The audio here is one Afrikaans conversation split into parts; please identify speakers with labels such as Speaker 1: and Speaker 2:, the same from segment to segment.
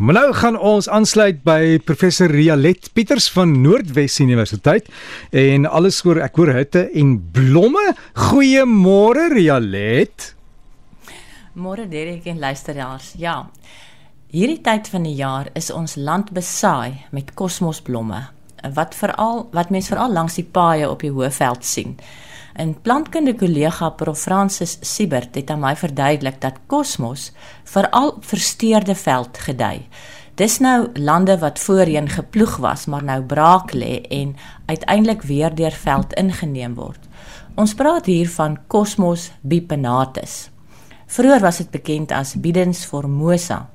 Speaker 1: Maar nou gaan ons aansluit by professor Rialet Pieters van Noordwes Universiteit en alles oor ek hoor hitte en blomme. Goeiemôre Rialet.
Speaker 2: Môre Derek en luisteraars. Ja. Hierdie tyd van die jaar is ons land besaai met kosmosblomme wat veral wat mense veral langs die paaie op die Hoëveld sien. 'n Plantkundige kollega Prof Francis Siebert het aan my verduidelik dat kosmos veral op versteurde veld gedei. Dis nou lande wat voorheen geploeg was, maar nou braak lê en uiteindelik weer deur veld ingeneem word. Ons praat hier van Cosmos bipenatus. Vroeger was dit bekend as Bidens formosa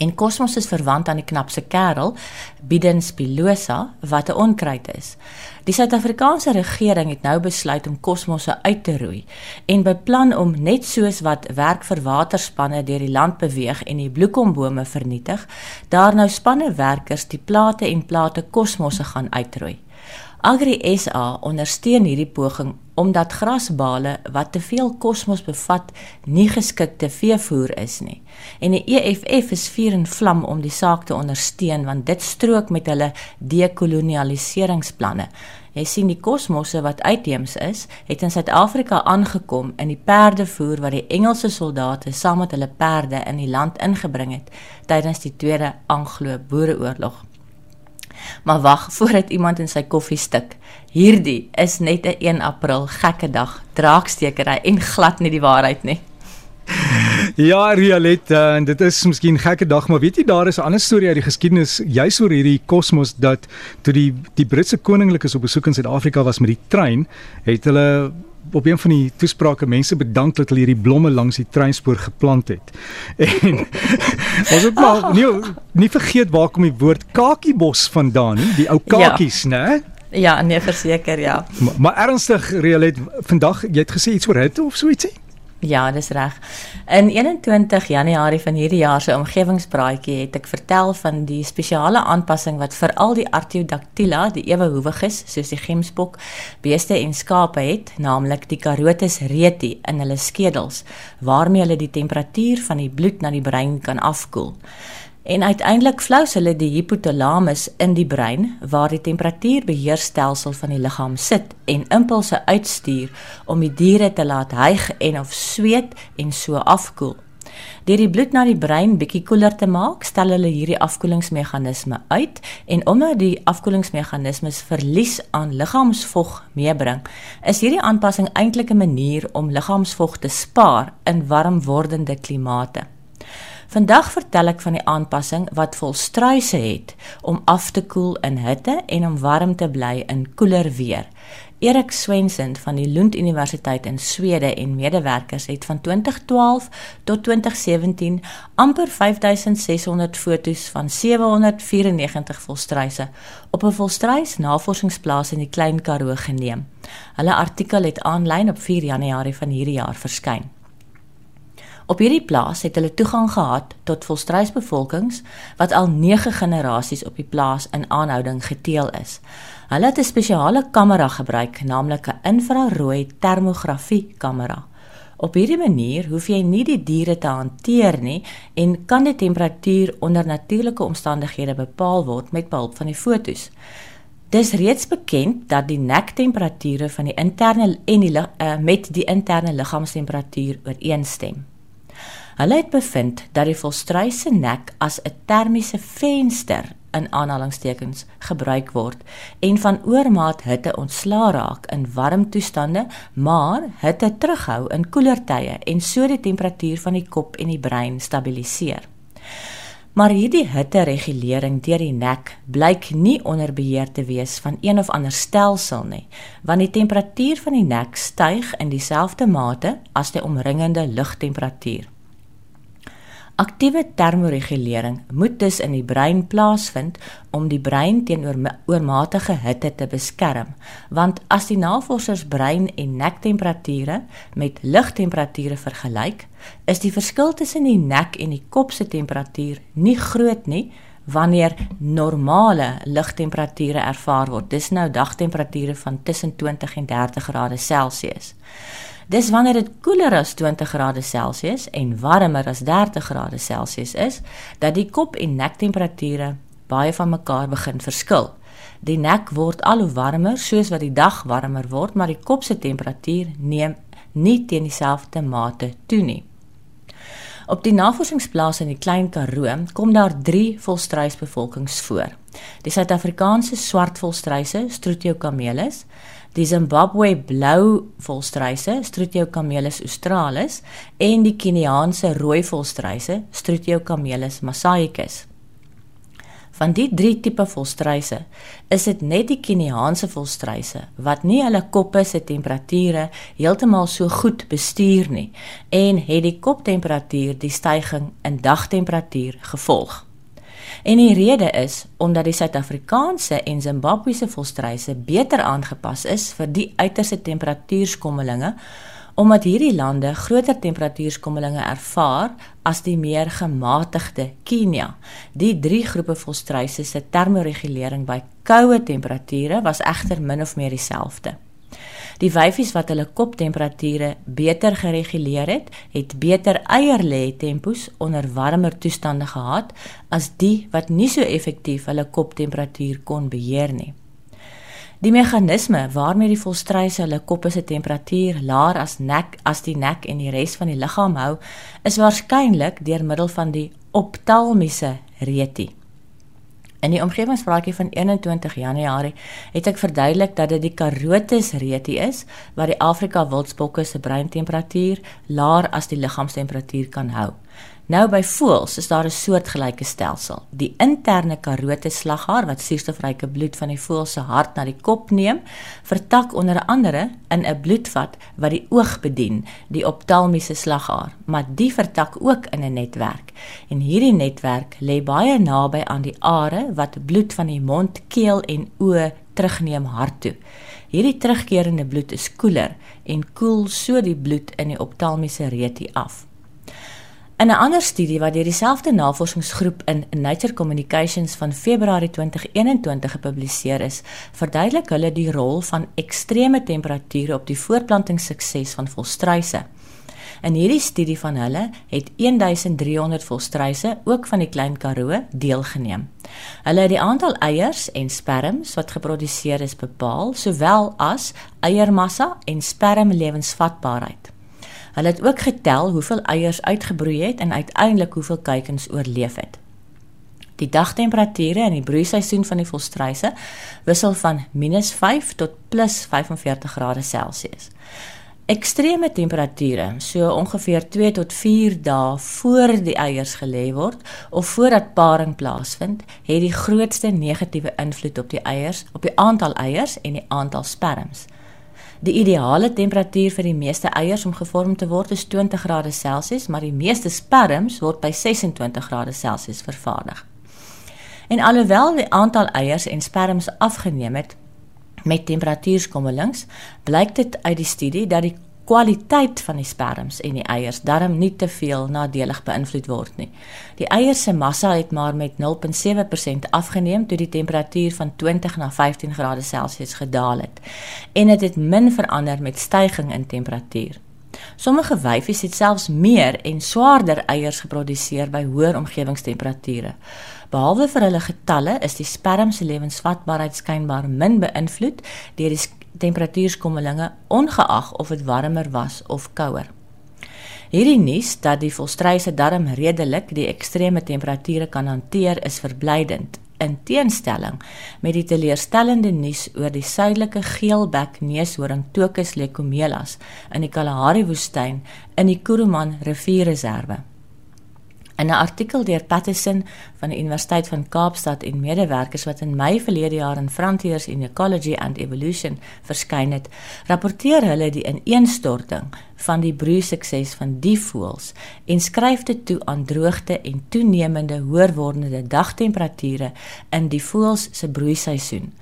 Speaker 2: En kosmos is verwant aan die knapse kerel, Bidens pilosa, wat 'n onkruid is. Die Suid-Afrikaanse regering het nou besluit om kosmosse uit te roei en beplan om net soos wat werk vir waterspanne deur die land beweeg en die bloekombome vernietig, daar nou spanne werkers die plate en plate kosmosse gaan uitroei. Agri SA ondersteun hierdie poging omdat grasbale wat te veel kosmos bevat nie geskikte veevoer is nie. En die EFF is vuur en vlam om die saak te ondersteun want dit strook met hulle dekolonialiseringsplanne. Jy sien die kosmosse wat uitheems is, het in Suid-Afrika aangekom in die perdevoer wat die Engelse soldate saam met hulle perde in die land ingebring het tydens die Tweede Anglo-Boereoorlog. Maar wag, voordat iemand in sy koffie stik. Hierdie is net 'n 1 April gekke dag, draakstekery en glad nie die waarheid nie.
Speaker 1: Ja, Rialet, uh, en dit is miskien gekke dag, maar weet jy daar is 'n ander storie uit die geskiedenis juis oor hierdie kosmos dat toe die die Britse koninklikes op besoek in Suid-Afrika was met die trein, het hulle op een van die toesprake mense bedank dat hulle hierdie blomme langs die treinspoor geplant het. En ons moet maar nie nie vergeet waar kom die woord kakiebos vandaan nie, die ou ja. kakies, ja. né?
Speaker 2: Ja, nee, verseker ja.
Speaker 1: Maar, maar ernstig, Rielet, vandag jy het gesê iets oor hitte of so ietsie?
Speaker 2: Ja, dis reg. In 21 Januarie van hierdie jaar se omgewingspraatjie het ek vertel van die spesiale aanpassing wat vir al die Artiodactyla, die ewehoewiges, soos die gemsbok, beeste en skape het, naamlik die Carotis reti in hulle skedels, waarmee hulle die temperatuur van die bloed na die brein kan afkoel. En uiteindelik flous hulle die hypothalamus in die brein waar die temperatuurbeheerstelsel van die liggaam sit en impulse uitstuur om die diere te laat hyg en of sweet en so afkoel. Deur die bloed na die brein bietjie koeler te maak, stel hulle hierdie afkoelingsmeganisme uit en omdat die afkoelingsmeganismes verlies aan liggaamsvog meebring, is hierdie aanpassing eintlik 'n manier om liggaamsvog te spaar in warm wordende klimate. Vandag vertel ek van die aanpassing wat volstruise het om af te koel in hitte en om warm te bly in koeler weer. Erik Swensen van die Lund Universiteit in Swede en medewerkers het van 2012 tot 2017 amper 5600 fotos van 794 volstruise op 'n volstruis navorsingsplaas in die Klein Karoo geneem. Hulle artikel het aanlyn op 4 Januarie van hierdie jaar verskyn. Op hierdie plaas het hulle toegang gehad tot volstruisbevolkings wat al 9 generasies op die plaas in aanhouding geteel is. Hulle het 'n spesiale kamera gebruik, naamlik 'n infrarooi termografie kamera. Op hierdie manier hoef jy nie die diere te hanteer nie en kan die temperatuur onder natuurlike omstandighede bepaal word met behulp van die fotos. Dis reeds bekend dat die nektemperature van die interne en die uh, met die interne liggaamstemperatuur ooreenstem. Hulle het bevind dat die volstruise nek as 'n termiese venster in aanhalingstekens gebruik word en van oormaat hitte ontslaa raak in warm toestande, maar hitte terughou in koeler tye en so die temperatuur van die kop en die brein stabiliseer. Maar hierdie hitteregulering deur die nek blyk nie onder beheer te wees van een of ander stelsel nie, want die temperatuur van die nek styg in dieselfde mate as die omringende lugtemperatuur. Aktiewe termoregulering moet dus in die brein plaasvind om die brein teenoor oormatige hitte te beskerm, want as die navorsers brein en nektemperature met lugtemperature vergelyk, is die verskil tussen die nek en die kop se temperatuur nie groot nie wanneer normale lugtemperature ervaar word. Dis nou dagtemperature van tussen 20 en 30 grade Celsius. Dis wanneer dit koeler as 20 grade Celsius en warmer as 30 grade Celsius is, dat die kop en nek temperature baie van mekaar begin verskil. Die nek word al hoe warmer soos wat die dag warmer word, maar die kop se temperatuur neem nie teen dieselfde mate toe nie. Op die navorsingsplase in die Klein Karoo kom daar 3 volstruisbevolkings voor. Die Suid-Afrikaanse swart volstruise, Strutio camelis, die Zimbabwe blou volstruise, Strutio camelis australis en die Keniaanse rooi volstruise, Strutio camelis masaicus. Van die drie tipe volstruise is dit net die Keniaanse volstruise wat nie hulle koppe se temperature heeltemal so goed bestuur nie en het die koptemperatuur die stygings in dagtemperatuur gevolg. En die rede is omdat die Suid-Afrikaanse en Zimbabwese volstruise beter aangepas is vir die uiterste temperatuurskommelinge omdat hierdie lande groter temperatuurskommelinge ervaar as die meer gematigde Kenia. Die drie groepe volstruise se termoregulering by koue temperature was egter min of meer dieselfde. Die wyfies wat hulle koptemperature beter gereguleer het, het beter eierlê tempos onder warmer toestande gehad as die wat nie so effektief hulle koptemperatuur kon beheer nie. Die meganisme waarmee die volstruise hulle koppe se temperatuur laer as nek as die nek en die res van die liggaam hou, is waarskynlik deur middel van die optalmiese reti. In die omgewingspraatjie van 21 Januarie het ek verduidelik dat dit die Carotis reti is wat die Afrika wildsbokke se breintemperatuur laer as die liggaamstemperatuur kan hou. Nou by voëls is daar 'n soortgelyke stelsel. Die interne karote slaghaar wat suurstofryke bloed van die voël se hart na die kop neem, vertak onder andere in 'n bloedvat wat die oog bedien, die optalmiese slaghaar, maar die vertak ook in 'n netwerk. En hierdie netwerk lê baie naby aan die are wat bloed van die mond, keel en oë terugneem hart toe. Hierdie terugkerende bloed is koeler en koel so die bloed in die optalmiese reti af. In 'n ander studie wat deur dieselfde navorsingsgroep in Nature Communications van Februarie 2021 gepubliseer is, verduidelik hulle die rol van ekstreme temperature op die voortplantingssukses van volstruise. In hierdie studie van hulle het 1300 volstruise, ook van die Klein Karoo, deelgeneem. Hulle het die aantal eiers en sperms wat geproduseer is bepaal, sowel as eiermassa en spermlewensvatbaarheid. Hulle het ook getel hoeveel eiers uitgebroei het en uiteindelik hoeveel kuikens oorleef het. Die dagtemperature in die broeiseisoen van die volstruise wissel van -5 tot +45 grade Celsius. Ekstreme temperature, so ongeveer 2 tot 4 dae voor die eiers gelê word of voordat paring plaasvind, het die grootste negatiewe invloed op die eiers, op die aantal eiers en die aantal sperms. Die ideale temperatuur vir die meeste eiers om gevorm te word is 20 grade Celsius, maar die meeste sperms word by 26 grade Celsius vervaardig. En alhoewel die aantal eiers en sperms afgeneem het met temperatuurskommelings, blyk dit uit die studie dat die kwaliteit van die sperms en die eiers darm nie te veel nadelig beïnvloed word nie. Die eiers se massa het maar met 0.7% afgeneem toe die temperatuur van 20 na 15 grade Celsius gedaal het en dit het, het min verander met stygings in temperatuur. Sommige wyfies het selfs meer en swaarder eiers geproduseer by hoër omgewingstemperature. Behalwe vir hulle getalle is die sperm se lewensvatbaarheid skynbaar min beïnvloed deur die temperatuurskommelinge ongeag of dit warmer was of kouer. Hierdie nuus dat die volstruise darm redelik die ekstreme temperature kan hanteer is verblydend in teenstelling met die teleurstellende nuus oor die suidelike geelbek neushoring Tokus lecomelas in die Kalahari woestyn in die Kuruman rivierreserve. In 'n artikel deur Patterson van die Universiteit van Kaapstad en medewerkers wat in Mei verlede jaar in Frontiers in Ecology and Evolution verskyn het, rapporteer hulle die ineenstorting van die broeisukses van die voëls en skryf dit toe aan droogte en toenemende hoër wordende dagtemperature in die voëls se broeiseisoen.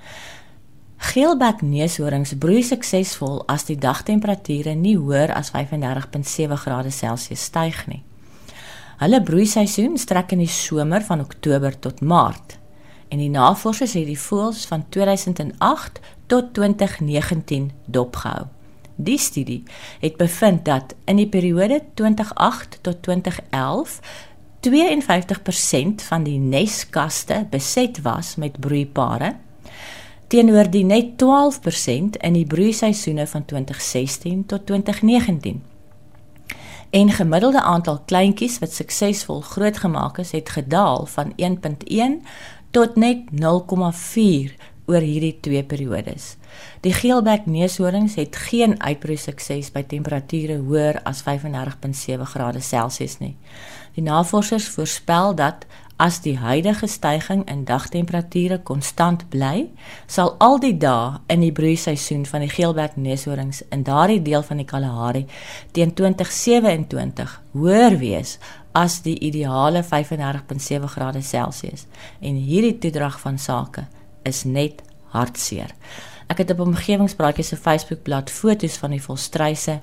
Speaker 2: Geelbek neushoorings broei suksesvol as die dagtemperature nie hoër as 35.7 grade Celsius styg nie. Hulle broeiseisoen strek in die somer van Oktober tot Maart. En die navorsers het die voëls van 2008 tot 2019 dopgehou. Die studie het bevind dat in die periode 2008 tot 2011 52% van die neskaste beset was met broeipare teenoor die net 12% in die broeiseisoene van 2016 tot 2019. En gemiddelde aantal kleintjies wat suksesvol grootgemaak is, het gedaal van 1.1 tot net 0.4 oor hierdie twee periodes. Die geelbek neushoorings het geen uitbroei sukses by temperature hoër as 35.7 grade Celsius nie. Die navorsers voorspel dat as die huidige stygings in dagtemperature konstant bly, sal al die dae in die broeiseisoen van die geelbek neushoorings in daardie deel van die Kalahari teen 2027 hoër wees as die ideale 35.7 grade Celsius. En hierdie toedrag van sake is net hartseer. Ek het op omgewingspraatjie se Facebookblad foto's van die volstryse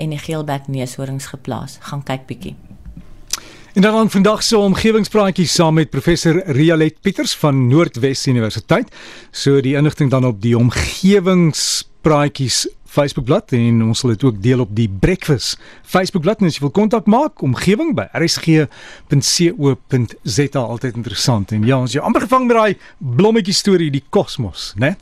Speaker 2: en die geelbek neushoorings geplaas. Gaan kyk bietjie.
Speaker 1: En dan vandag se omgewingspraatjie saam met professor Rialet Pieters van Noordwes Universiteit. So die inligting dan op die omgewingspraatjies Facebookblad en ons sal dit ook deel op die Breakfast Facebookblad. En as jy wil kontak maak omgewing by rsg.co.za altyd interessant. En ja ons jy amper gevang met daai blommetjie storie die kosmos né